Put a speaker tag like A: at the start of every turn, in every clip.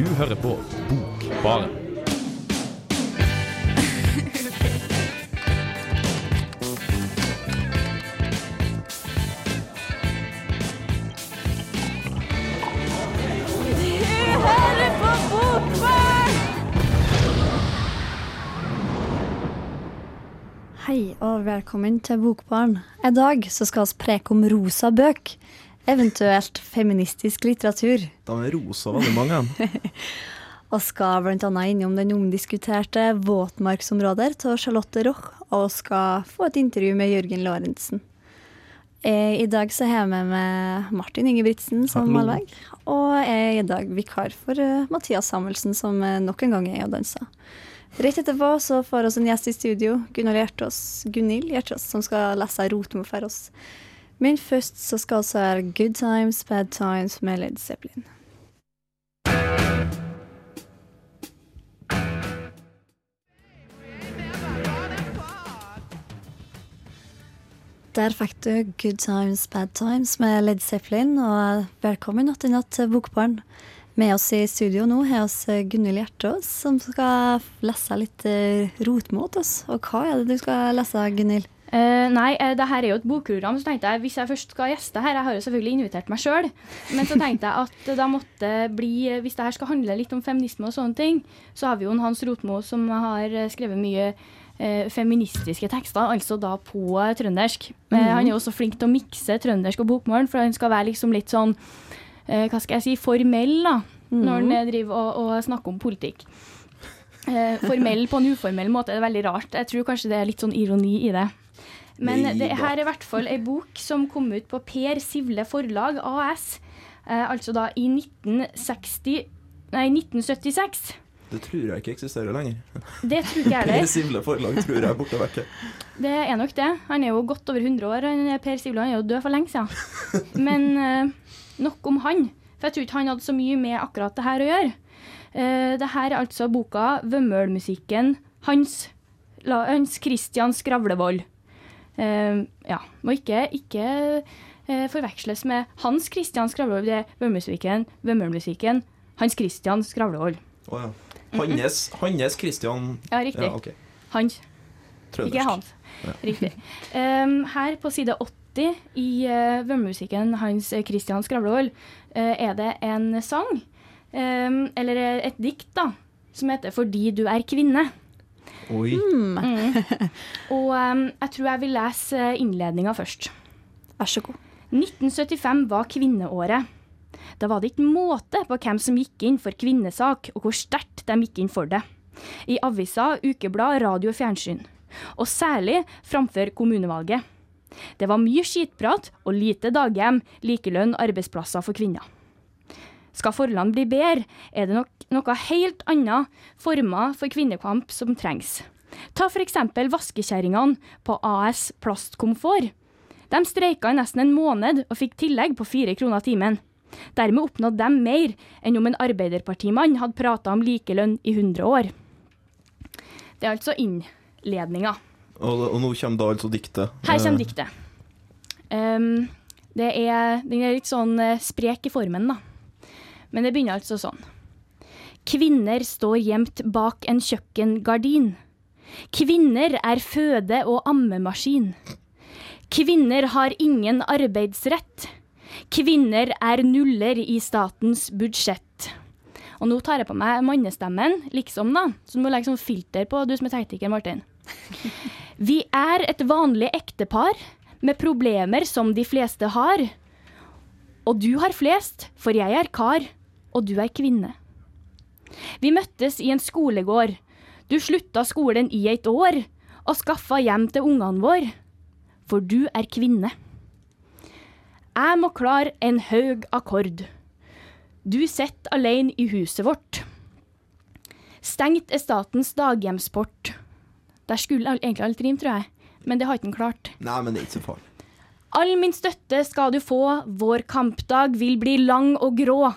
A: Du hører på Bokbaren.
B: Hei og velkommen til Bokbaren. I dag skal vi preke om rosa bøk, eventuelt feministisk litteratur.
C: De er rosa, veldig mange.
B: Og skal bl.a. innom den omdiskuterte våtmarksområder til Charlotte Roch, og skal få et intervju med Jørgen Lorentzen. Eh, I dag så har jeg med meg Martin Ingebrigtsen som malvegg, og jeg er i dag vikar for eh, Mathias Samuelsen, som eh, nok en gang er og danser. Rett etterpå så får vi en gjest i studio, Gunnar Hjertås, Gunhild Hjertås, som skal lese Rotmo for oss. Men først så skal vi høre Good Times, Bad Times med Led Zeppelin. Der fikk du Good Times, Bad Times med Led Zeppelin, og velkommen natt i natt til Bokbarn. Med oss i studio nå har vi Gunhild Hjertås, som skal lese litt eh, rotmo til oss. Og hva er det du skal lese, Gunhild?
D: Eh, nei, uh, det her er jo et bokprogram, så tenkte jeg hvis jeg først skal gjeste her Jeg har jo selvfølgelig invitert meg sjøl, men så tenkte jeg at da måtte bli Hvis det her skal handle litt om feminisme og sånne ting, så har vi jo en Hans Rotmo som har eh, skrevet mye uh, feministiske tekster, altså da på eh, trøndersk. uh, han er jo også flink til å mikse trøndersk og bokmål, for han skal være liksom litt sånn eh, Hva skal jeg si formell, da, når han eh, driver og, og snakker om politikk. Eh, formell på en uformell måte er veldig rart. Jeg tror kanskje det er litt sånn ironi i det. Men det her er i hvert fall ei bok som kom ut på Per Sivle Forlag AS, eh, altså da i 1960 Nei, 1976.
C: Det tror jeg ikke eksisterer lenger.
D: Det tror ikke jeg
C: Per. Sivle forlag tror jeg er borte vekk.
D: Det er nok det. Han er jo godt over 100 år. Han er Per Sivle han er jo død for lenge siden. Men eh, nok om han. For jeg tror ikke han hadde så mye med akkurat det her å gjøre. Uh, det her er altså boka 'Vømmølmusikken' Hans, Hans Christian Skravlevold. Eh, ja, må ikke, ikke eh, forveksles med Hans Christian Skravlevold. Det er Vømmølmusikken, Vømmølmusikken Hans Christian Skravlevold.
C: Å ja. Hannes, Hannes Christian
D: Ja, riktig.
C: Ja, okay.
D: Hans.
C: Trøndersk.
D: Ikke Hans.
C: Ja.
D: Riktig. Um, her på side 80 i uh, Vømmemusikken Hans Christian Skravlevold uh, er det en sang, eller et dikt, da, som heter 'Fordi du er kvinne'.
C: Oi.
D: Og um, jeg tror jeg vil lese innledninga først.
B: Vær så god.
D: 1975 var kvinneåret. Da var det ikke måte på hvem som gikk inn for kvinnesak, og hvor sterkt de gikk inn for det. I aviser, ukeblad, radio og fjernsyn. Og særlig framfor kommunevalget. Det var mye skitprat og lite daghjem, likelønn, arbeidsplasser for kvinner. Skal forholdene bli bedre, er det nok noe helt annet former for kvinnekamp som trengs. Ta f.eks. vaskekjerringene på AS Plastkomfort. De streika i nesten en måned og fikk tillegg på fire kroner timen. Dermed oppnådde de mer enn om en arbeiderpartimann hadde prata om likelønn i 100 år. Det er altså innledninga.
C: Og, og nå kommer da altså diktet.
D: Her
C: Eh,
D: kommer diktet. Um, det er, den er litt sånn eh, sprek i formen, da. Men det begynner altså sånn. Kvinner står gjemt bak en kjøkkengardin. Kvinner er føde- og ammemaskin. Kvinner har ingen arbeidsrett. Kvinner er nuller i statens budsjett. Og nå tar jeg på meg mannestemmen, liksom, da. Så du må legge sånn filter på, du som er tekniker, Martin. Vi er et vanlig ektepar med problemer som de fleste har. Og du har flest, for jeg er kar, og du er kvinne. Vi møttes i en skolegård. Du slutta skolen i et år og skaffa hjem til ungene våre. For du er kvinne. Jeg må klare en høg akkord. Du sitter alene i huset vårt. Stengt er statens daghjemsport. Der skulle egentlig alt rime, tror jeg, men det har ikke han klart.
C: Nei, men det er ikke så farlig.
D: All min støtte skal du få, vår kampdag vil bli lang og grå.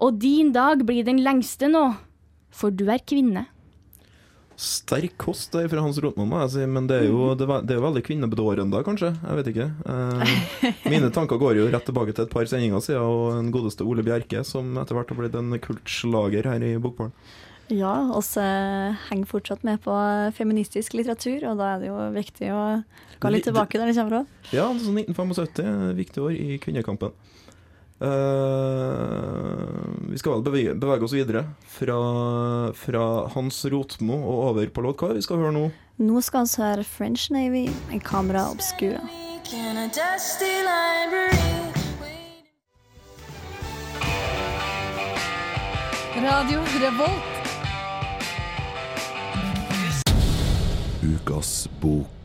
D: Og din dag blir den lengste nå, for du er kvinne.
C: Sterk kost der fra Hans Rotmo, må jeg si, men det er jo, det er, det er jo veldig kvinnebedårende, kanskje. Jeg vet ikke. Eh, mine tanker går jo rett tilbake til et par sendinger siden, og den godeste Ole Bjerke, som etter hvert har blitt en kultslager her i Bokbarn.
B: Ja, oss eh, henger fortsatt med på feministisk litteratur, og da er det jo viktig å gå litt tilbake der det kommer fra.
C: Ja, altså 1975, viktig år i kvinnekampen. Eh, vi skal vel bevege, bevege oss videre fra, fra Hans Rotmo og over på låt. Hva er det vi skal høre nå?
B: Nå skal vi høre French Navy med Camera Obscura.
E: Radio Revolt.
C: Ukas bok.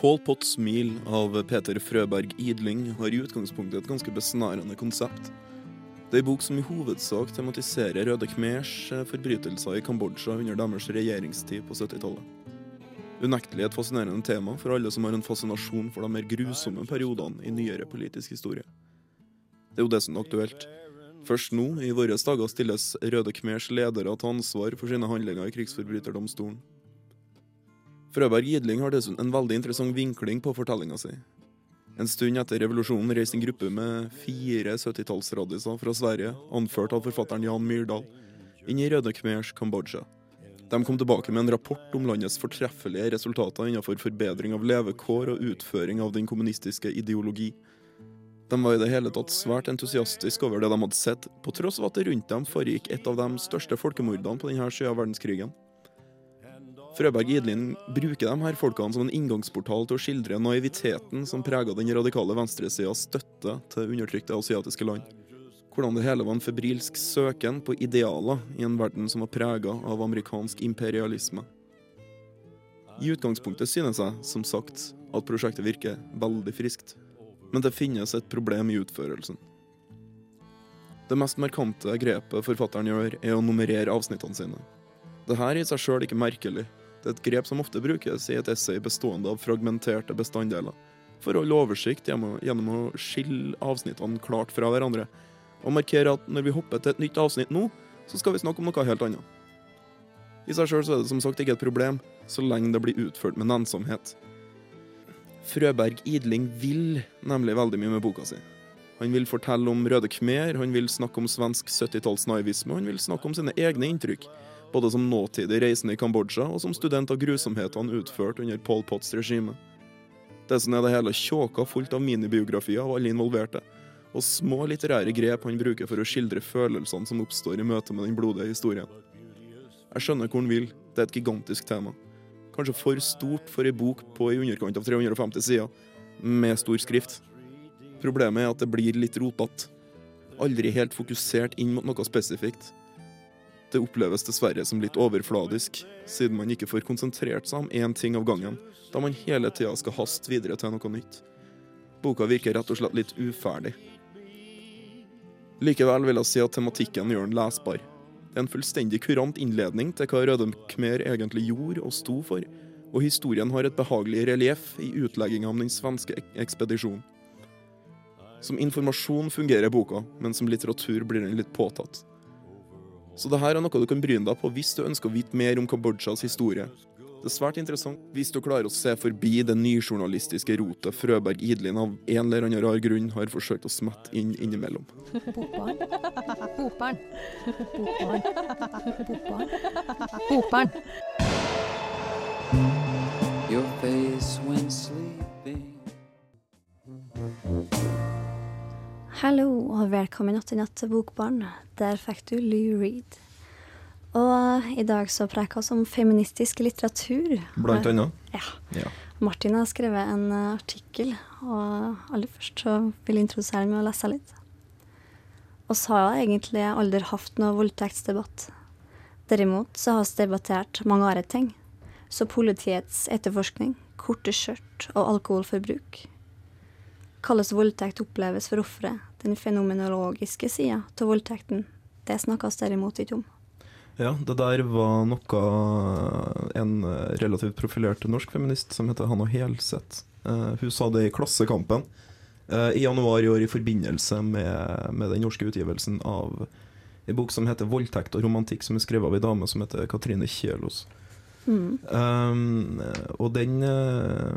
C: Pål Potts Mil av Peter Frøberg Idling har i utgangspunktet et ganske besnærende konsept. Det er en bok som i hovedsak tematiserer Røde Khmers eh, forbrytelser i Kambodsja under deres regjeringstid på 70-tallet. Unektelig et fascinerende tema for alle som har en fascinasjon for de mer grusomme periodene i nyere politisk historie. Det er jo det som er aktuelt. Først nå, i våre dager, stilles Røde Khmers ledere til ansvar for sine handlinger i krigsforbryterdomstolen. Frøberg Gidling har dessuten en veldig interessant vinkling på fortellinga si. En stund etter revolusjonen reiste en gruppe med fire 70-tallsradiser fra Sverige, anført av forfatteren Jan Myrdal, inn i Røde Khmers Kambodsja. De kom tilbake med en rapport om landets fortreffelige resultater innenfor forbedring av levekår og utføring av den kommunistiske ideologi. De var i det hele tatt svært entusiastiske over det de hadde sett, på tross av at det rundt dem foregikk et av de største folkemordene på denne sida av verdenskrigen. Frøberg Idlin bruker de her folkene som en inngangsportal til å skildre naiviteten som prega den radikale venstresidas støtte til undertrykte asiatiske land. Hvordan det hele var en febrilsk søken på idealer i en verden som var prega av amerikansk imperialisme. I utgangspunktet synes jeg, som sagt, at prosjektet virker veldig friskt. Men det finnes et problem i utførelsen. Det mest markante grepet forfatteren gjør, er å nummerere avsnittene sine. Det her er i seg sjøl ikke merkelig. Det er et grep som ofte brukes i et essay bestående av fragmenterte bestanddeler, for å holde oversikt gjennom å- skille avsnittene klart fra hverandre, og markere at når vi hopper til et nytt avsnitt nå, så skal vi snakke om noe helt annet. I seg sjøl er det som sagt ikke et problem, så lenge det blir utført med nennsomhet. Frøberg Idling vil nemlig veldig mye med boka si. Han vil fortelle om Røde Khmer, han vil snakke om svensk 70-tallsnaivisme, og han vil snakke om sine egne inntrykk, både som nåtidig reisende i Kambodsja og som student av grusomhetene utført under Pol Potts regime. Dessuten er det hele tjåka fullt av minibiografier av alle involverte, og små litterære grep han bruker for å skildre følelsene som oppstår i møte med den blodige historien. Jeg skjønner hvor han vil, det er et gigantisk tema. Kanskje for stort for ei bok på i underkant av 350 sider, med stor skrift. Problemet er at det blir litt rotete. Aldri helt fokusert inn mot noe spesifikt. Det oppleves dessverre som litt overfladisk, siden man ikke får konsentrert seg om én ting av gangen, da man hele tida skal haste videre til noe nytt. Boka virker rett og slett litt uferdig. Likevel vil jeg si at tematikken gjør den lesbar. Det er en fullstendig kurant innledning til hva Røde Khmer egentlig gjorde og sto for, og historien har et behagelig relieff i utlegginga om den svenske ekspedisjonen. Som informasjon fungerer boka, men som litteratur blir den litt påtatt. Så det her er noe du kan bryne deg på hvis du ønsker å vite mer om Kambodsjas historie. Det er svært interessant hvis du klarer å se forbi det nyjournalistiske rotet Frøberg Idlin av en eller annen rar grunn har forsøkt å smette inn innimellom.
E: Bokbarn. Bokbarn. Bokbarn. Bokbarn. Bokbarn.
F: your face when sleeping.
B: Hallo og velkommen natt i natt til Bokbarn. Der fikk du Lou Reed. Og i dag så preker vi om feministisk litteratur.
C: Blant annet.
B: Ja.
C: Ja.
B: Martin har skrevet en eh, artikkel, og aller først så vil jeg introdusere den med å lese litt. Vi har egentlig aldri hatt noe voldtektsdebatt. Derimot så har vi debattert mange andre ting, så politiets etterforskning, korte skjørt og alkoholforbruk. Hvordan voldtekt oppleves for offeret, den fenomenologiske sida av voldtekten, det snakkes derimot ikke om.
C: Ja, det der var noe en eh, relativt profilert norsk feminist som heter Hanna Helseth. Uh, hun sa det i Klassekampen uh, i januar i år i forbindelse med, med den norske utgivelsen av en bok som heter 'Voldtekt og romantikk', som er skrevet av ei dame som heter Katrine Kjølos.
B: Mm.
C: Um, og, den, uh,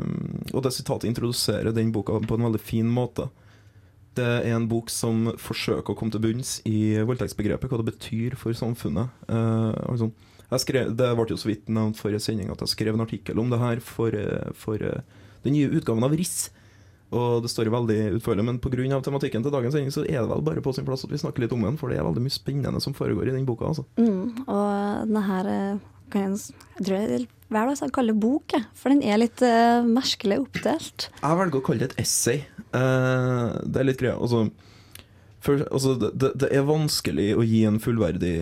C: og det sitatet introduserer den boka på en veldig fin måte. Det er en bok som forsøker å komme til bunns i voldtektsbegrepet, hva det betyr for samfunnet. Uh, altså, skrev, det ble jo så vidt nevnt forrige sending at jeg skrev en artikkel om det her for, eh, for uh, den nye utgaven av RIS. Og det står veldig utførlig, men pga. tematikken til dagens sending så er det vel bare på sin plass at vi snakker litt om den, for det er veldig mye spennende som foregår i den boka. altså.
B: Mm. Og denne her jeg, jeg tror jeg hver dag skal kalle det bok. For den er litt uh, merkelig oppdelt.
C: Jeg velger å kalle det et essay. Uh, det er litt greia. Altså, for, altså, det, det- er vanskelig å gi en fullverdig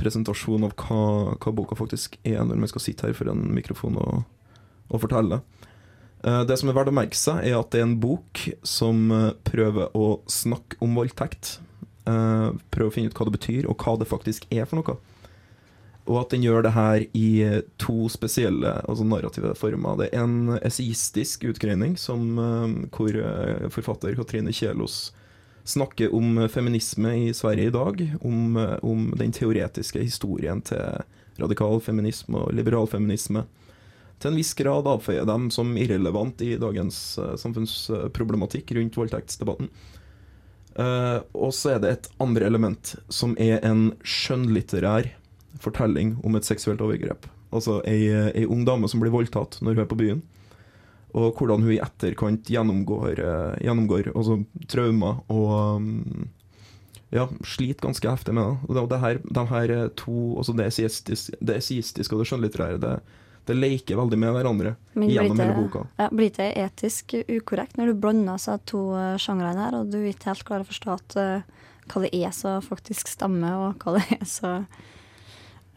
C: presentasjon av hva, hva boka faktisk er, når man skal sitte her for en mikrofon og, og fortelle. Uh, det som er verdt å merke seg, er at det er en bok som prøver å snakke om voldtekt. Uh, prøve å finne ut hva det betyr, og hva det faktisk er for noe. Og at den gjør det her i eh, to spesielle altså narrative former. Det er en eseistisk utgreining som, eh, hvor eh, forfatter Katrine Kjelos snakker om feminisme i Sverige i dag. Om, om den teoretiske historien til radikal feminisme og liberal feminisme. Til en viss grad avføyer dem som irrelevant i dagens samfunnsproblematikk rundt voldtektsdebatten. Uh, og så er det et andre element, som er en skjønnlitterær fortelling om et seksuelt overgrep. Altså ei, ei ung dame som blir voldtatt når hun er på byen. Og hvordan hun i etterkant gjennomgår, eh, gjennomgår altså, traumer og um, ja, sliter ganske heftig med det. Og det, det her, de her eh, to, altså det det og det skjønnlitterære, det, det leker veldig med hverandre
B: Men
C: gjennom
B: det-
C: hele boka.
B: Ja, blir det etisk ukorrekt når du blander seg to eh, sjangrene her, og du ikke helt klarer å forstå at, uh, hva det er som faktisk stemmer, og hva det er som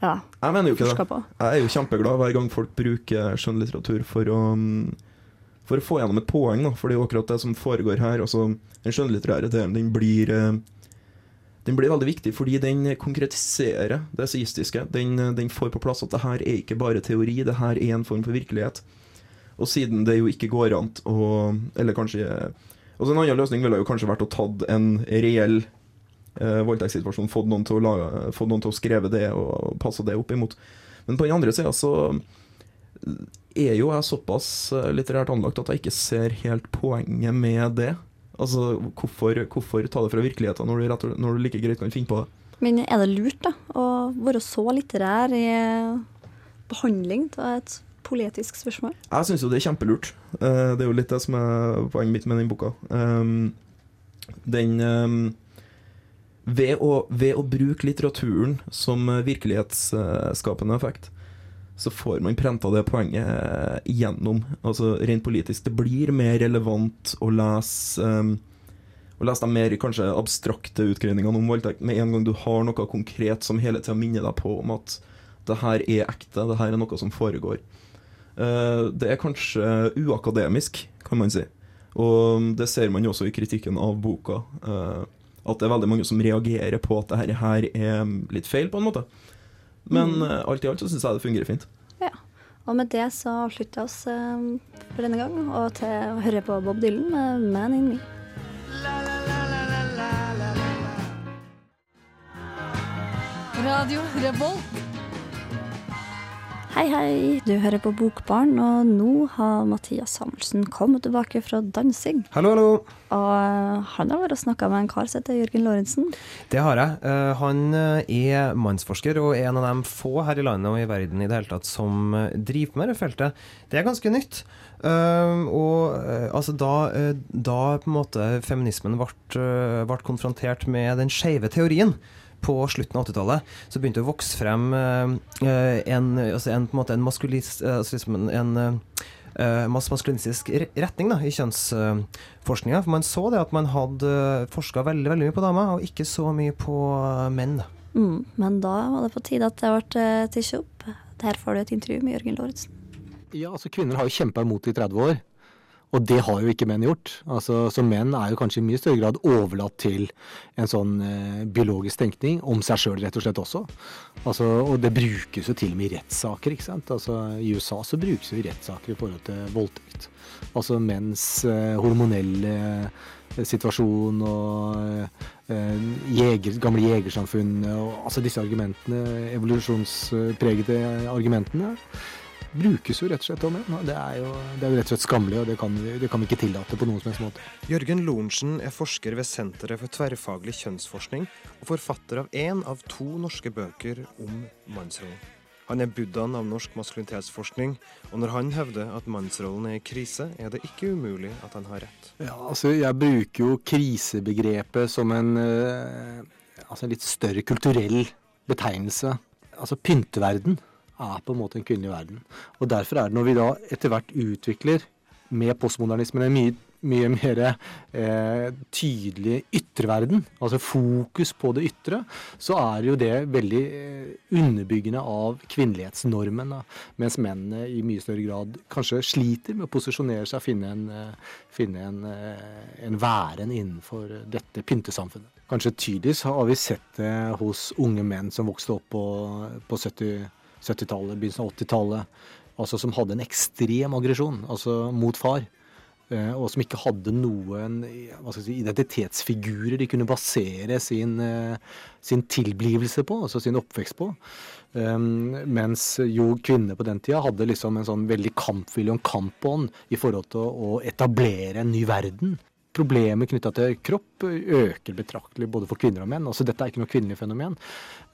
B: ja,
C: Jeg mener jo ikke det.
B: på?
C: Jeg er jo kjempeglad hver gang folk bruker skjønnlitteratur for å mm, for å få gjennom et poeng, da. For det er jo akkurat det som foregår her. Altså, den skjønnlitterære delen den blir eh, Den blir veldig viktig fordi den konkretiserer det esaistiske. Den, den får på plass at det her er ikke bare teori, det her er en form for virkelighet. Og siden det jo ikke går an å Eller kanskje altså En annen løsning ville jo kanskje vært å tatt en reell eh, voldtektssituasjon, fått noen til å, lage, fått noen til å skrive det og passe det opp imot. Men på den andre sida så er jo jeg såpass eh, litterært anlagt at jeg ikke ser helt poenget med det. Altså, hvorfor, hvorfor ta det fra virkeligheten når du, og, når du like greit kan finne på det?
B: Men er det lurt da, å være så litterær i behandling av et politisk spørsmål?
C: Jeg syns jo det er kjempelurt. Eh, Det er jo litt det som er poenget mitt med den boka. Den ved, å, ved å bruke litteraturen som eh, virkelighetsskapende effekt, så får man prenta det poenget gjennom. Altså rent politisk. Det blir mer relevant å lese um, å lese de mer kanskje abstrakte utgreiningene om voldtekt med en gang du har noe konkret som hele tida minner deg på om at det her er ekte, det her er noe som foregår. Eh, det er kanskje uakademisk, kan man si. Og det ser man jo også i kritikken av boka. At det er veldig mange som reagerer på at det her, er litt feil, på en måte. Men
B: Mm.
C: eh, alt i alt så syns jeg det fungerer fint. Ja.
B: Og med det så avslutter vi oss eh, for denne gang, og til å høre på Bob Dylan med 'Man in Me'.
E: Radio Revolt.
B: Hei, hei, du hører på Bokbarn, og nå har Mathias Samuelsen kommet tilbake fra dansing.
G: Hallo, hallo.
B: Og eh, han har vært og snakka med en kar som heter Jørgen Lorentzen.
G: Det har jeg. Eh, han eh, er mannsforsker og er en av de få her i landet og i verden i det hele tatt som driver med det feltet. Det er ganske nytt. Og altså da, da på en måte feminismen ble, ble konfrontert med den skeive teorien på slutten av 80-tallet, så begynte det å vokse frem eh, eh, en, altså en, på en, måte en, maskulis, eh, altså liksom en, en Uh, maskulinistisk retning da, i kjønnsforskninga. For man så det at man hadde forska veldig, veldig mye på damer, og ikke så mye på menn.
B: Mm, men da var det på tide at det ble uh, tatt opp. Der får du et intervju med Jørgen Lorentzen.
H: Ja, altså Kvinner har jo kjempa imot i 30 år, og det har jo ikke menn gjort. Altså, Så menn er jo kanskje i mye større grad overlatt til en sånn eh, biologisk tenkning om seg sjøl, rett og slett også. Altså, og det brukes jo til og med i rettssaker, ikke sant. Altså I USA så brukes jo i rettssaker i forhold til voldtekt. Altså menns eh, hormonelle situasjon og eh, jeger, gamle jegersamfunn og altså disse argumentene, evolusjonspregede argumentene, brukes jo rett og slett om og Det er jo, det er rett og slett skammelig, og det kan, vi- det kan vi ikke tillate på noen som helst måte.
G: Jørgen Lorentzen er forsker ved Senteret for tverrfaglig kjønnsforskning og forfatter av én av to norske bøker om mannsrollen. Han er buddhaen av norsk maskulinitetsforskning, og når han hevder at mannsrollen er i krise, er det ikke umulig at han har rett.
H: Ja, altså jeg bruker jo krisebegrepet som en, eh, altså en litt større kulturell betegnelse. Altså pynteverden er på en måte en kvinnelig verden. Og derfor er det når vi da etter hvert utvikler med postmodernismen en mye, mye mer eh, tydelig ytreverden, altså fokus på det ytre, så er jo det veldig eh, underbyggende av kvinnelighetsnormen. Da. Mens mennene i mye større grad kanskje sliter med å posisjonere seg finne en, eh, finne en, eh, en væren innenfor dette pyntesamfunnet. Kanskje tydeligst har vi sett det hos unge menn som vokste opp på, på 70 70-tallet, begynnelsen av 80-tallet, altså som hadde en ekstrem aggresjon altså mot far. eh, Og som ikke hadde noen si, identitetsfigurer de kunne basere sin, eh, sin tilblivelse på, altså sin oppvekst på. Um, mens jo kvinner på den tida hadde liksom en sånn veldig kampvilje og en kampånd i forhold til å, å etablere en ny verden. Problemet knytta til kropp øker betraktelig både for kvinner og menn. Altså Dette er ikke noe kvinnelig fenomen.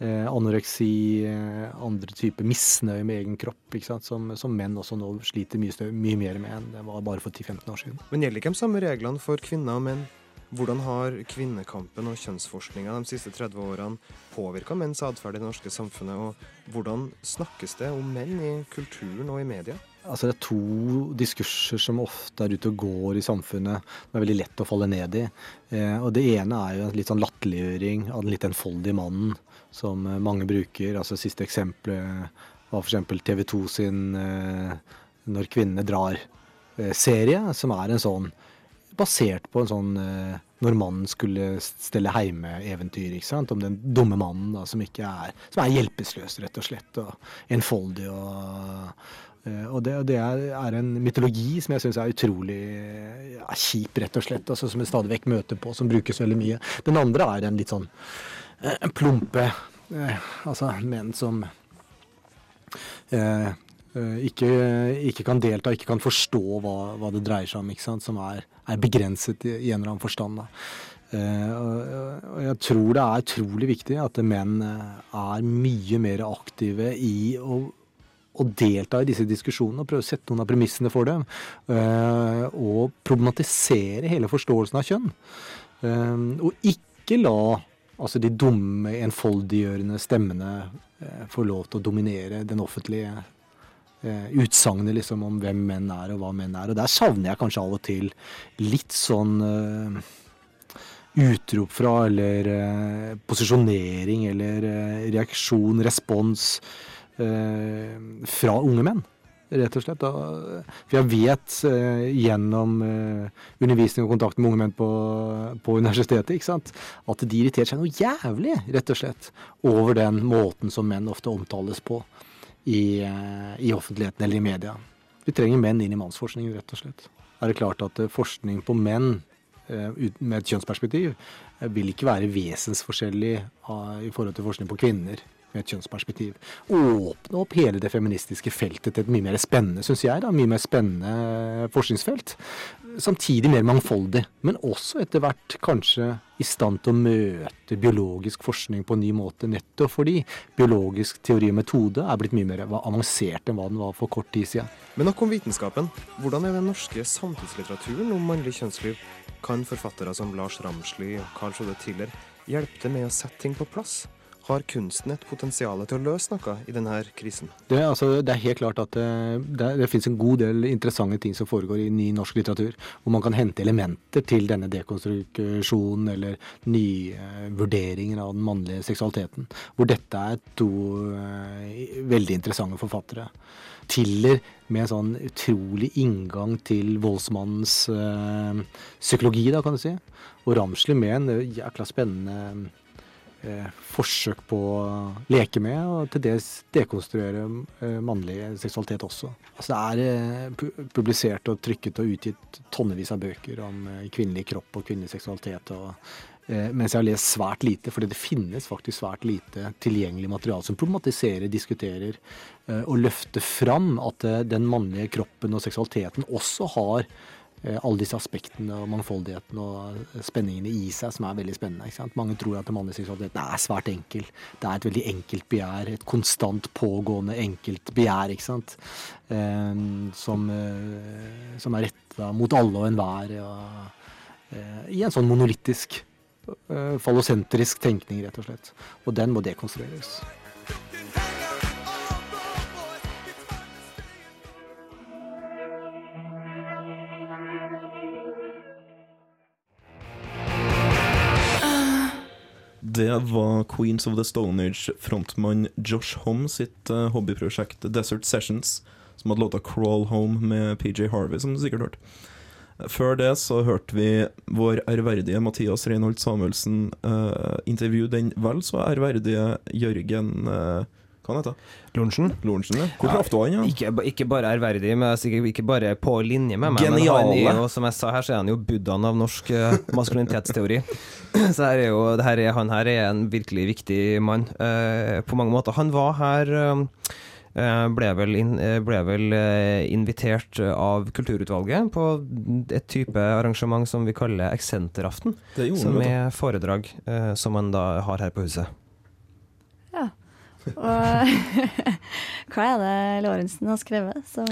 H: Eh, anoreksi, eh, andre typer misnøye med egen kropp? Som, som menn også nå sliter mye, mye mer med enn det var bare for 10-15 år siden.
G: Men gjelder ikke de samme reglene for kvinner og menn? Hvordan har kvinnekampen og kjønnsforskninga de siste 30 årene påvirka menns atferd i det norske samfunnet, og hvordan snakkes det om menn i kulturen og i media?
H: Altså Det er to diskurser som ofte er ute og går i samfunnet, som er veldig lett å falle ned i. Eh, og Det ene er jo en litt sånn latterliggjøring av den litt enfoldige mannen, som eh, mange bruker. Altså Siste eksempelet var f.eks. TV 2 sin eh, 'Når kvinnene drar'-serie, som er en sånn basert på en sånn eh, når mannen skulle stelle heime-eventyr, om den dumme mannen da, som er som er hjelpeløs, rett og slett, og enfoldig. og eh, og det, det er, en mytologi som jeg syns er utrolig ja, kjip, rett og slett. Altså, som jeg stadig vekk møter på, som brukes veldig mye. Den andre er en litt sånn eh, en plumpe eh, Altså menn som eh, eh, ikke, ikke kan delta, ikke kan forstå hva, hva det dreier seg om. Som er, er begrenset i, en eller annen forstand. Eh, og, og jeg tror det er utrolig viktig at menn eh, er mye mer aktive i å å delta i disse diskusjonene og prøve å sette noen av premissene for dem. eh, og problematisere hele forståelsen av kjønn. Eh, og ikke la altså de dumme, enfoldiggjørende stemmene eh, få lov til å dominere den offentlige utsagnet liksom, om hvem menn er og hva menn er. Og der savner jeg kanskje av og til litt sånn uh, utrop fra, eller eh, posisjonering, eller eh, reaksjon, respons fra unge menn. Rett og slett. For jeg vet eh, gjennom eh, undervisning og kontakt med unge menn på, på universitetet sant? at de irriterer seg noe jævlig, rett og slett, over den måten som menn ofte omtales på i, eh, i offentligheten eller i media. Vi trenger menn inn i mannsforskningen, rett og slett. Er det klart at eh, forskning på menn eh, med et kjønnsperspektiv eh, vil ikke være vesensforskjellig i forhold til forskning på kvinner med et kjønnsperspektiv. Åpne opp hele det feministiske feltet til et mye mer spennende, syns jeg, da, mye mer spennende forskningsfelt. Samtidig mer mangfoldig, men også etter hvert kanskje i stand til å møte biologisk forskning på en ny måte, nettopp fordi biologisk teori og metode er blitt mye mer avansert enn hva den var for kort tid siden.
G: Men nok om vitenskapen. Hvordan er den norske samtidslitteraturen om mannlig kjønnsliv? Kan forfattere som Lars Ramsli og Carl Sjode Tiller hjelpe til med å sette ting på plass? Har kunsten et potensial til å løse noe i denne krisen?
H: Det, altså, det er helt klart at det, det, det finnes en god del interessante ting som foregår i ny norsk litteratur, hvor man kan hente elementer til denne dekonstruksjonen eller nyvurderingen av den mannlige seksualiteten. Hvor dette er to uh, veldig interessante forfattere. Tiller med en sånn utrolig inngang til voldsmannens uh, psykologi, da, kan du si. Og Ramsli med en eh, jækla spennende eh, forsøk på å leke med, og til dels dekonstruere eh, mannlig seksualitet også. Altså det er eh, publisert og trykket og utgitt tonnevis av bøker om eh, kvinnelig kropp og kvinnelig seksualitet. og eh, mens jeg har lest svært lite, fordi det finnes faktisk svært lite tilgjengelig materiale som problematiserer, diskuterer eh, og løfter fram at eh, den mannlige kroppen og seksualiteten også har eh, alle disse aspektene og mangfoldigheten og spenningene i seg som er veldig spennende. Mange tror at den mannlige seksualiteten er svært enkel. Det er et veldig enkelt begjær. Et konstant pågående enkelt begjær, ikke sant. Eh, som, eh, som er retta mot alle og enhver. Eh, I en sånn monolittisk, eh, fallosentrisk tenkning, rett og slett. Og den må dekonstrueres.
C: Det var Queens of the Stone Age-frontmann Josh Homme sitt eh, hobbyprosjekt Desert Sessions, som hadde låta 'Crawl Home' med PJ Harvey, som du sikkert hørte. Før det så hørte vi vår ærverdige Mathias Reinholt Samuelsen eh, intervjue den vel så ærverdige Jørgen eh, Hva han heter
G: Lorentzen?
C: Lorentzen? Ja. Hvor traff du han? Ja?
G: Ikke, ikke bare ærverdig, men ikke, ikke bare på linje med meg.
C: Geniale.
G: Men han er jo, som jeg sa her, så er han jo buddhaen av norsk eh, maskulinitetsteori. så her er jo, det her er, han her er en virkelig viktig mann uh, på mange måter. Han var her eh, ble vel, eh, ble vel invitert av Kulturutvalget på et type arrangement som vi kaller Eksenteraften. Som er foredrag som man da har her på huset.
B: Og hva er det Lorentzen har skrevet? Så,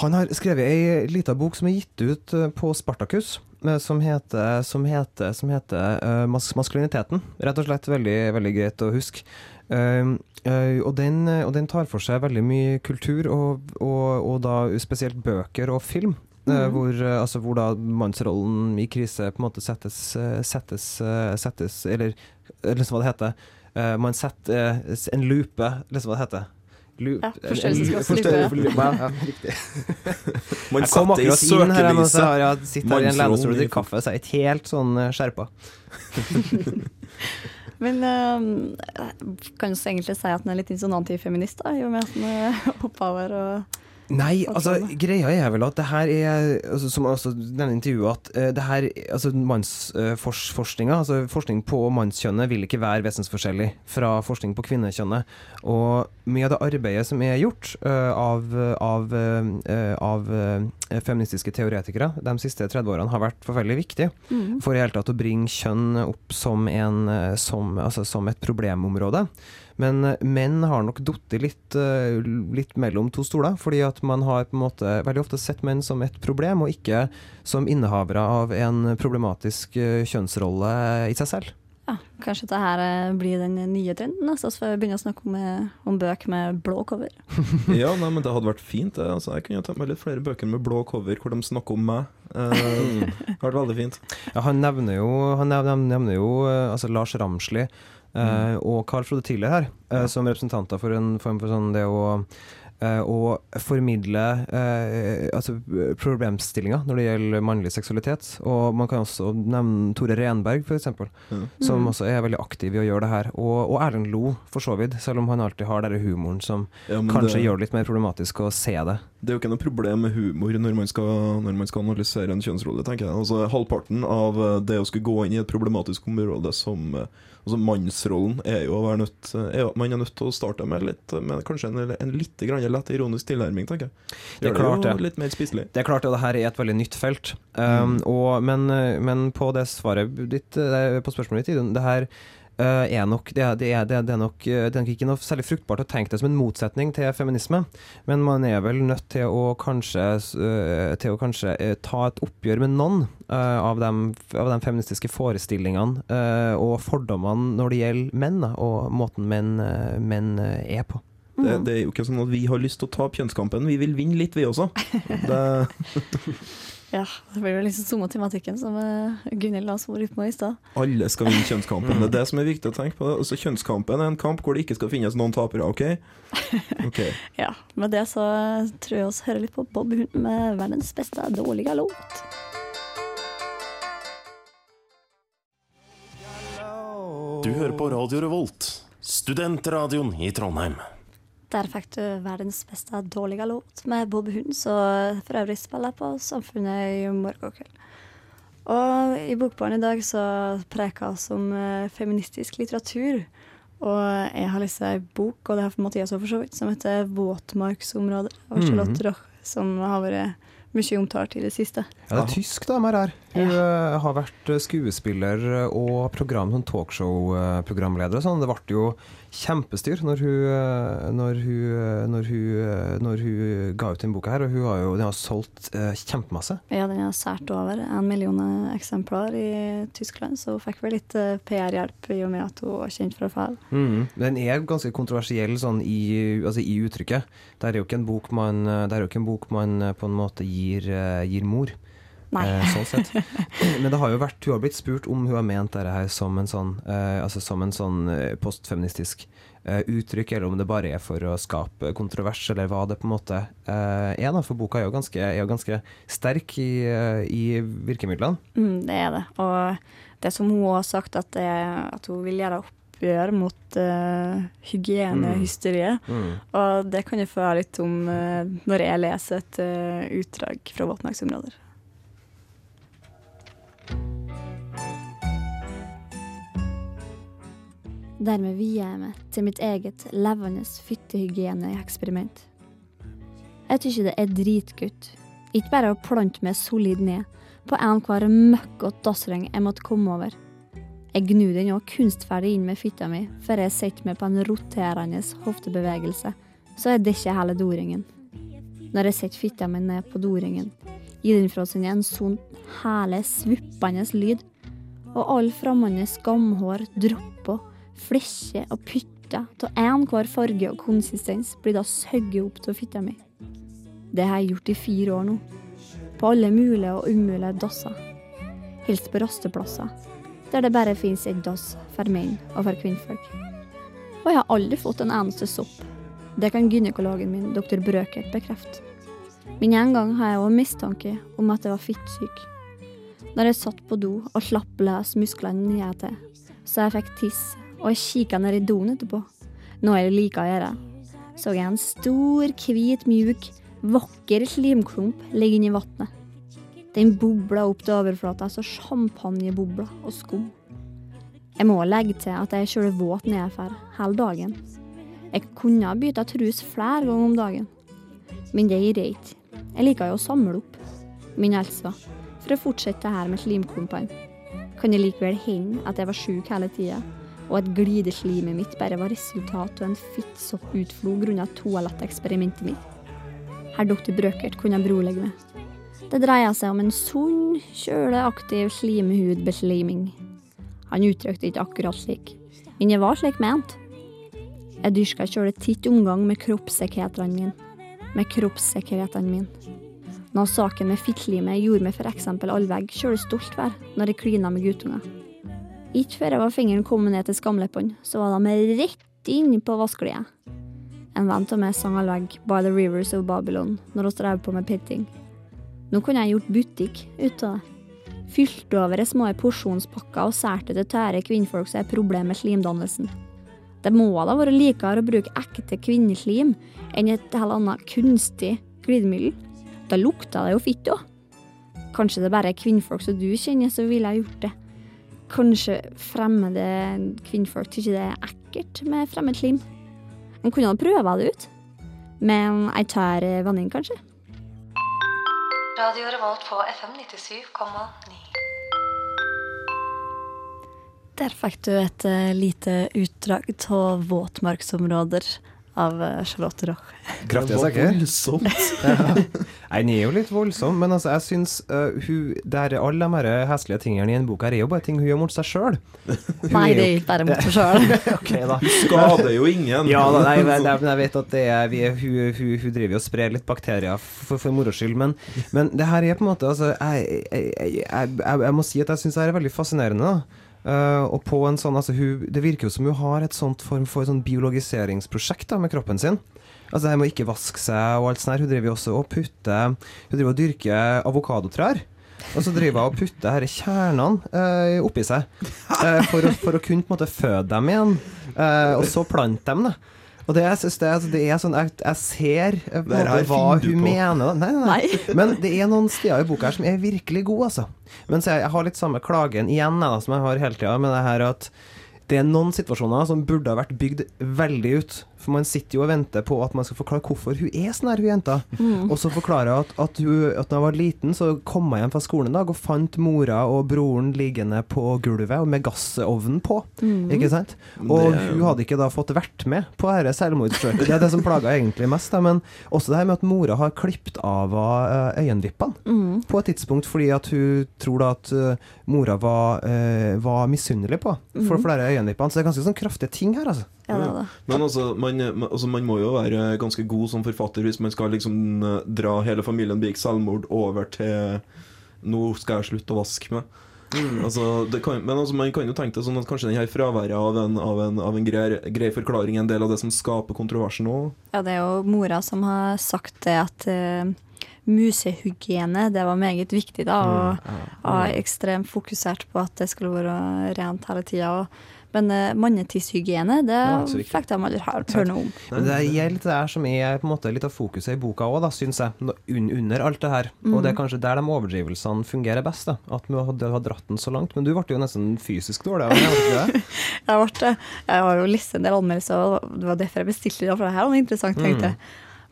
G: Han har skrevet ei lita bok som er gitt ut eh, på Spartakus, eh, som heter, som heter, som heter uh, mas Maskuliniteten. Rett og slett veldig, veldig greit å huske. Uh, uh, og, den, og den tar for seg veldig mye kultur, og, og, og da spesielt bøker og film. eh, Hvor, altså, hvor da mannsrollen i krise på en måte settes, settes, settes Eller eller hva det heter. Eh, man setter uh, en lupe, liksom hva det heter. Loop,
B: Ja,
G: en- en-
B: forstørrelsesglass
G: forstørre- Ja, ja, riktig.
C: Man
G: Jeg
C: satte i
G: søkelyset. jeg sitter her i en lenestol og
C: i-
G: drikker kaffe, så jeg er ikke helt sånn eh, skjerpa.
B: men um, kan du egentlig si at han er litt sånn antifeminist, da, i og med at han er opphaver og
G: Nei, altså greia er vel at det her er altså, Som altså, denne intervjuet, at uh, det her altså mannsforskninga, altså forskning på mannskjønnet, vil ikke være vesensforskjellig fra forskning på kvinnekjønnet. Og mye av det arbeidet som er gjort uh, av, av, uh, av uh, feministiske teoretikere de siste 30 årene, har vært forferdelig viktig
B: mm.
G: for i hele tatt å bringe kjønn opp som, en, som, altså, som et problemområde. Men menn har nok falt litt, litt mellom to stoler, fordi at man har på en måte veldig ofte sett menn som et problem, og ikke som innehavere av en problematisk kjønnsrolle i seg selv.
B: Ja, kanskje dette her eh, blir den nye trenden, altså, så får vi begynne å snakke om, eh, om bøker med blå cover.
C: Ja, nei, men det hadde vært fint. Det. Altså, jeg kunne tatt meg litt flere bøker med blå cover hvor de snakker om meg. Eh, det hadde vært veldig fint.
G: Ja, han nevner jo, han nevner, nevner jo eh, altså Lars Ramsli eh, og Carl Frode Tiller her, eh, som representanter for en form for sånn det å eh, å formidle eh, altså problemstillinger når det gjelder mannlig seksualitet. Og man kan også nevne Tore Renberg, f.eks.,
C: mm.
G: som også er veldig aktiv i å gjøre det her. Og, og Erlend Lo, for så vidt, selv om han alltid har den humoren som
C: Ja,
G: kanskje
C: det,
G: gjør det litt mer problematisk å se det.
C: det er jo ikke noe problem med humor når man skal, når man skal analysere en kjønnsrolle, tenker jeg. Altså, halvparten av eh, det å skulle gå inn i et problematisk område som Altså Mannsrollen er jo å være nødt er jo, Man er nødt til å starte med, litt, med kanskje en, en litt grann lett ironisk tilnærming, tenker jeg.
G: Det er
C: Gjør
G: klart
C: jo
G: det.
C: litt mer spiselig.
G: Det er klart og det her er et veldig nytt felt. Um,
C: Mm.
G: og, men, men på det svaret ditt, eh, på spørsmålet ditt, det her eh, er nok det er, det, er, det, er, det, er nok, eh, det er nok ikke noe særlig fruktbart å tenke det som en motsetning til feminisme, men man er vel nødt til å kanskje, uh, til å kanskje uh, ta et oppgjør med noen av, de, av de feministiske forestillingene eh, og fordommene når det gjelder menn, da, og måten menn, menn er på.
C: Det, det er jo ikke sånn at vi har lyst til å tape kjønnskampen, vi vil vinne litt, vi også. Det,
B: Ja, det blir jo liksom samme tematikken som uh, Gunhild la så ut på i stad.
C: alle skal vinne kjønnskampen. Det er det som er viktig å tenke på. Altså, kjønnskampen er en kamp hvor det ikke skal finnes noen tapere, OK? Ok.
B: Ja, med det så eh, tror jeg vi hører litt på Bob Hund med verdens beste dårlige låt.
I: Du hører på Radio Revolt, studentradioen i Trondheim.
B: Der fikk du verdens beste dårlige låt med Bob Hund, som for øvrig spiller på Samfunnet i morgen kveld. Og i Bokbarn i dag så preker vi om eh, feministisk litteratur. Og jeg har lest ei bok, og det har Mathias òg for så vidt, som heter 'Våtmarksområder' av
G: Mhm.
B: Charlotte Roch, som har vært mye omtalt i det siste.
G: Ja, det er tysk dame her. Hun ja. har vært eh, skuespiller og program, sånn talkshow-programleder og sånn. Det ble jo kjempestyr når hun, eh, når, hun, eh, når, hun, eh, når hun ga ut denne boka her, og hun har jo den har solgt kjempemasse.
B: Ja, den har sært over en million eksemplar i Tyskland, så hun fikk vel litt PR-hjelp i og med at hun var kjent fra før.
G: Mm. Den er ganske kontroversiell sånn i, altså i uttrykket. Det er jo ikke en bok man, det er jo ikke en bok man på en måte gir, gir mor. Eh, sånn sett. Men det har jo vært, hun har blitt spurt om hun har ment dette her som en sånn, eh, altså som en sånn eh, postfeministisk uttrykk, eller om det bare er for å skape kontrovers, eller hva det på en måte eh, er. da, For boka er jo ganske, er jo ganske sterk i, i virkemidlene.
B: Mm, det er det. Og det som hun har sagt, at, det, at hun vil gjøre oppgjør mot uh, hygienehysteriet.
G: Mm.
B: Og det kan jeg høre litt om uh, når jeg leser et uh, utdrag fra våtmarksområder. Dermed vier jeg meg til mitt eget levende fittehygieneeksperiment. Jeg tykker det er dritgutt. Ikke bare å plante meg solid ned på enhver møkkete dassreng jeg måtte komme over. Jeg gnur den òg kunstferdig inn med fitta mi før jeg setter meg på en roterende hoftebevegelse, så jeg dekker hele doringen. Når jeg setter fitta mi ned på doringen, gir den fra seg en sånn herlig svuppende lyd, og alle fremmede skamhår dropper, flekker og pytter av enhver farge og konsistens blir da søgget opp av fitta mi. Det har jeg gjort i fire år nå. På alle mulige og umulige dasser. Helst på rasteplasser, der det bare fins et dass for menn og for kvinnfolk. Og jeg har aldri fått en eneste sopp. Det kan gynekologen min, doktor Brøkert, bekrefte. Men en gang har jeg òg mistanke om at jeg var fittsyk. Når jeg satt på do og slapp løs musklene til, så jeg fikk tiss, og jeg kikka ned i doen etterpå, noe jeg liker å gjøre, så jeg en stor, hvit, mjuk, vakker slimklump ligge inni vannet. Den bobla opp til overflata så champagnebobler og skum. Jeg må legge til at jeg er kjølig våt nedfor hele dagen. Jeg kunne ha bytta trus flere ganger om dagen, men det gir jeg ikke. Jeg liker jo å samle opp. min Elsa for å fortsette her med slimklumpene, kan det likevel hende at jeg var sjuk hele tida, og at glideslimet mitt bare var resultat av en fittsopputflo grunnet toaletteksperimentet mitt. Herr doktor Brøkert kunne berolige meg. Det dreier seg om en sunn, kjøleaktiv slimhudbesliming. Han uttrykte ikke akkurat slik, men jeg var slik ment. Jeg dyrka kjøle titt omgang med kroppssikkerhetene mine. Med kroppssikkerheten min. Når saken med fittlimet gjorde meg eksempel allvegg kjølig stolt vær når jeg klina med guttunger. Ikke før jeg var fingeren kommet ned til skamleppene, så var de rett inn på vaskelia. En venn av meg sang allvegg By the Rivers of Babylon når vi drev på med pitting. Nå kunne jeg gjort butikk ut av det. Fylte over i små porsjonspakker og sært til tære kvinnfolk som har problemer med slimdannelsen. Det må da være likere å bruke ekte kvinneslim enn et helt annet kunstig glidemiddel. Da lukter det jo fitt òg. Kanskje det bare er kvinnfolk som du kjenner, så ville jeg gjort det. Kanskje fremmede kvinnfolk syns det er ekkelt med fremmed slim. En kunne ha prøve det ut. Med ei tørr venninne, kanskje.
E: Radio Revolt på FM 97,9.
B: Der fikk du et uh, lite utdrag av våtmarksområder av uh, Charlotte Roch.
G: Kraftige saker.
C: voldsomt.
G: ja. Nei, Den er jo litt voldsom, men altså, jeg syns uh, hun der, Alle de her heslige tingene i en boka her er jo bare ting hun gjør mot seg sjøl.
B: Nei, det er ikke bare mot seg sjøl.
G: okay, da.
C: Skader jo ingen.
G: Ja, da, nei, men, nei, men jeg vet at det er, vi er, hun, hun, hun driver og sprer litt bakterier for, for moro skyld, men, men det her er på en måte altså, jeg, jeg, jeg, jeg, jeg må si at jeg syns det her er veldig fascinerende. da Uh, og på en sånn, altså hun, Det virker jo som hun har et sånt form for sånn biologiseringsprosjekt da, med kroppen sin. Altså det her med å ikke vaske seg og alt sånt her. Hun driver jo også og putter Hun driver og dyrker avokadotrær. Og så driver hun og putter disse kjernene uh, oppi seg uh, for, å, for å kunne på en måte føde dem igjen, og så plante dem. da. Og det, jeg synes det, er- det er sånn Jeg, jeg ser eh, måte hva hun mener. Nei, nei, nei. Men det er noen steder i boka her som er virkelig gode, altså. Men jeg, jeg har litt samme klagen igjen da, som jeg har hele tida, med det her at det er noen situasjoner som burde ha vært bygd veldig ut. For man sitter jo og venter på at man skal forklare hvorfor hun er sånn her, hun jenta.
B: Mm.
G: Og så forklarer hun at, at, hun, at da hun var liten, så kom hun hjem fra skolen en dag og fant mora og broren liggende på gulvet og med gassovnen på.
B: Mm.
G: Ikke sant? Og
C: Det-
G: hun hadde ikke da fått vært med på dette selvmordsforsøket. Det er det som plaga egentlig mest. Da. Men også det her med at mora har klippet av henne eh, øyenvippene
B: Mm.
G: på et tidspunkt fordi at hun tror da at eh, mora var, uh, var misunnelig på for
B: Mhm.
G: flere øyenvippene. Så det er ganske sånn kraftige ting her, altså.
B: Ja, det det.
C: Men altså man, man- altså, man må jo være ganske god som forfatter hvis man skal liksom dra hele familien begikk selvmord over til Nå skal jeg slutte å vaske meg. Altså, det kan, men altså, man kan jo tenke det sånn at kanskje den her fraværet av en, av en, av en grei, grei forklaring er en del av det som skaper kontroversen òg.
B: Ja, det er jo mora som har sagt det at uh, musehygiene, det var meget viktig da, og var ekstremt fokusert på at det skulle være rent hele tida. Men uh, mannetidshygiene, det
G: Ja,
B: fikk de aldri høre noe om.
G: Men det er litt det her som er på en måte litt av fokuset i boka òg, syns jeg. Un under alt det her. Og det er kanskje der de overdrivelsene fungerer best. da At vi hadde har dratt den så langt. Men du ble jo nesten fysisk dårlig av det.
B: Jeg, ble, jeg har jo lest en del anmeldelser, og det var derfor jeg bestilte det. For det her var interessant, tenkte jeg.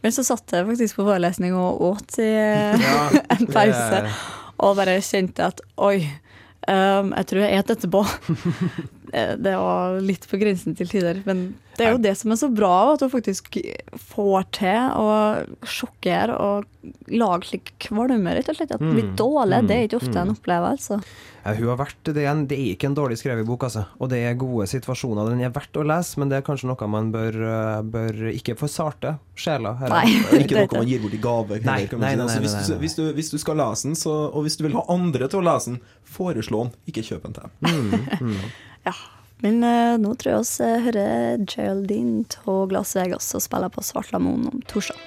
B: Men så satt jeg faktisk på forelesning og åt i
G: Ja,
B: en pause, og bare kjente at oi, jeg tror jeg et etterpå. Eh, det var litt på grensen til tider. Men det er jo det som er så bra, at du faktisk får til å sjokkere og lage slik kvalme, rett og slett. At det blir
G: Mm,
B: dårlig. Det er ikke
G: mm,
B: ofte en opplever. Altså.
G: Ja, hun har vært, det, er det er ikke en dårlig skrevet bok, altså. Og det er gode situasjoner. Den er verdt å lese, men det er kanskje noe man bør, øh, bør ikke for sarte sjeler. her.
B: Nei.
C: Det er ikke noe man gir bort i gave.
G: Nei, nei, nei,
C: Altså,
G: nei,
C: hvis, du, hvis, du, hvis du skal lese den, så, og hvis du vil ha andre til å lese den, foreslå den, ikke kjøp den til dem.
B: Ja. Men uh, nå tror jeg vi uh, hører Geraldine av Glass Vegas og spiller på Svartlamoen om torsdag.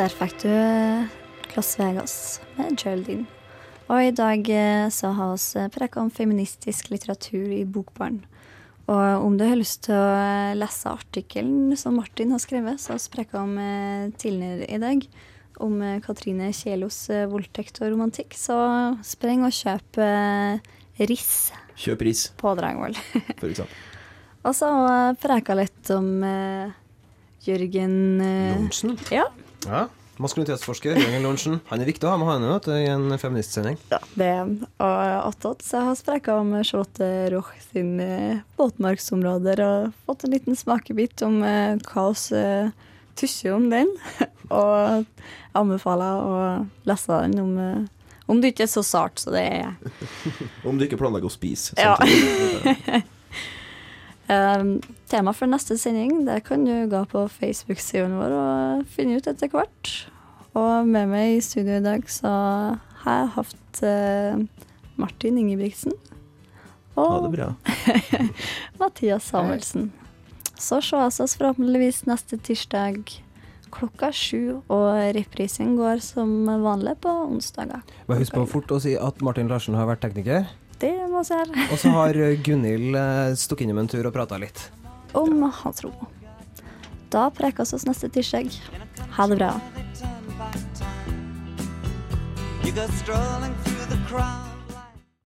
B: Der fikk du eh, Vegas med Geraldine. Og i dag eh, så har vi preka om feministisk litteratur i Bokbarn. Og om du har lyst til å eh, lese artikkelen som Martin har skrevet, så har vi preka om eh, tidligere i dag om eh, Katrine Kjelos eh, voldtekt og romantikk, så spreng og kjøp eh, Riss
C: Kjøp ris,
B: på Dragvoll.
C: for eksempel.
B: og så preka litt om eh, Jørgen
G: Nonsen?
B: Ja,
G: Ja. Maskulinitetsforsker Jørgen Lorentzen. Han er viktig å ha med han vet i en feministsending.
B: ja, det er og attåt så har jeg spreka om Charlotte Roch sin eh, våtmarksområder og fått en liten smakebit om eh, hva vi tusjer om den. og anbefaler å lese den om, eh, om det ikke er så sart så det er.
C: Om du ikke planlegger å spise.
B: Ja. Um, tema for neste sending det kan du gå på Facebook-siden vår og finne ut etter hvert. Og med meg i studio i dag så har jeg hatt eh, Martin Ingebrigtsen
C: Ha
B: og
C: det bra.
B: Mathias Samuelsen. Så ses oss forhåpentligvis neste tirsdag klokka sju, og reprisen går som vanlig på onsdager.
G: Bare husk på fort å si at Martin Larsen har vært tekniker.
B: Det må vi gjøre
G: Og så har Gunhild eh, stukket innom en tur og prata litt.
B: om Hans Ro. Da prekes oss neste tirsdag. Ha det bra.
J: You go strolling through the crowd.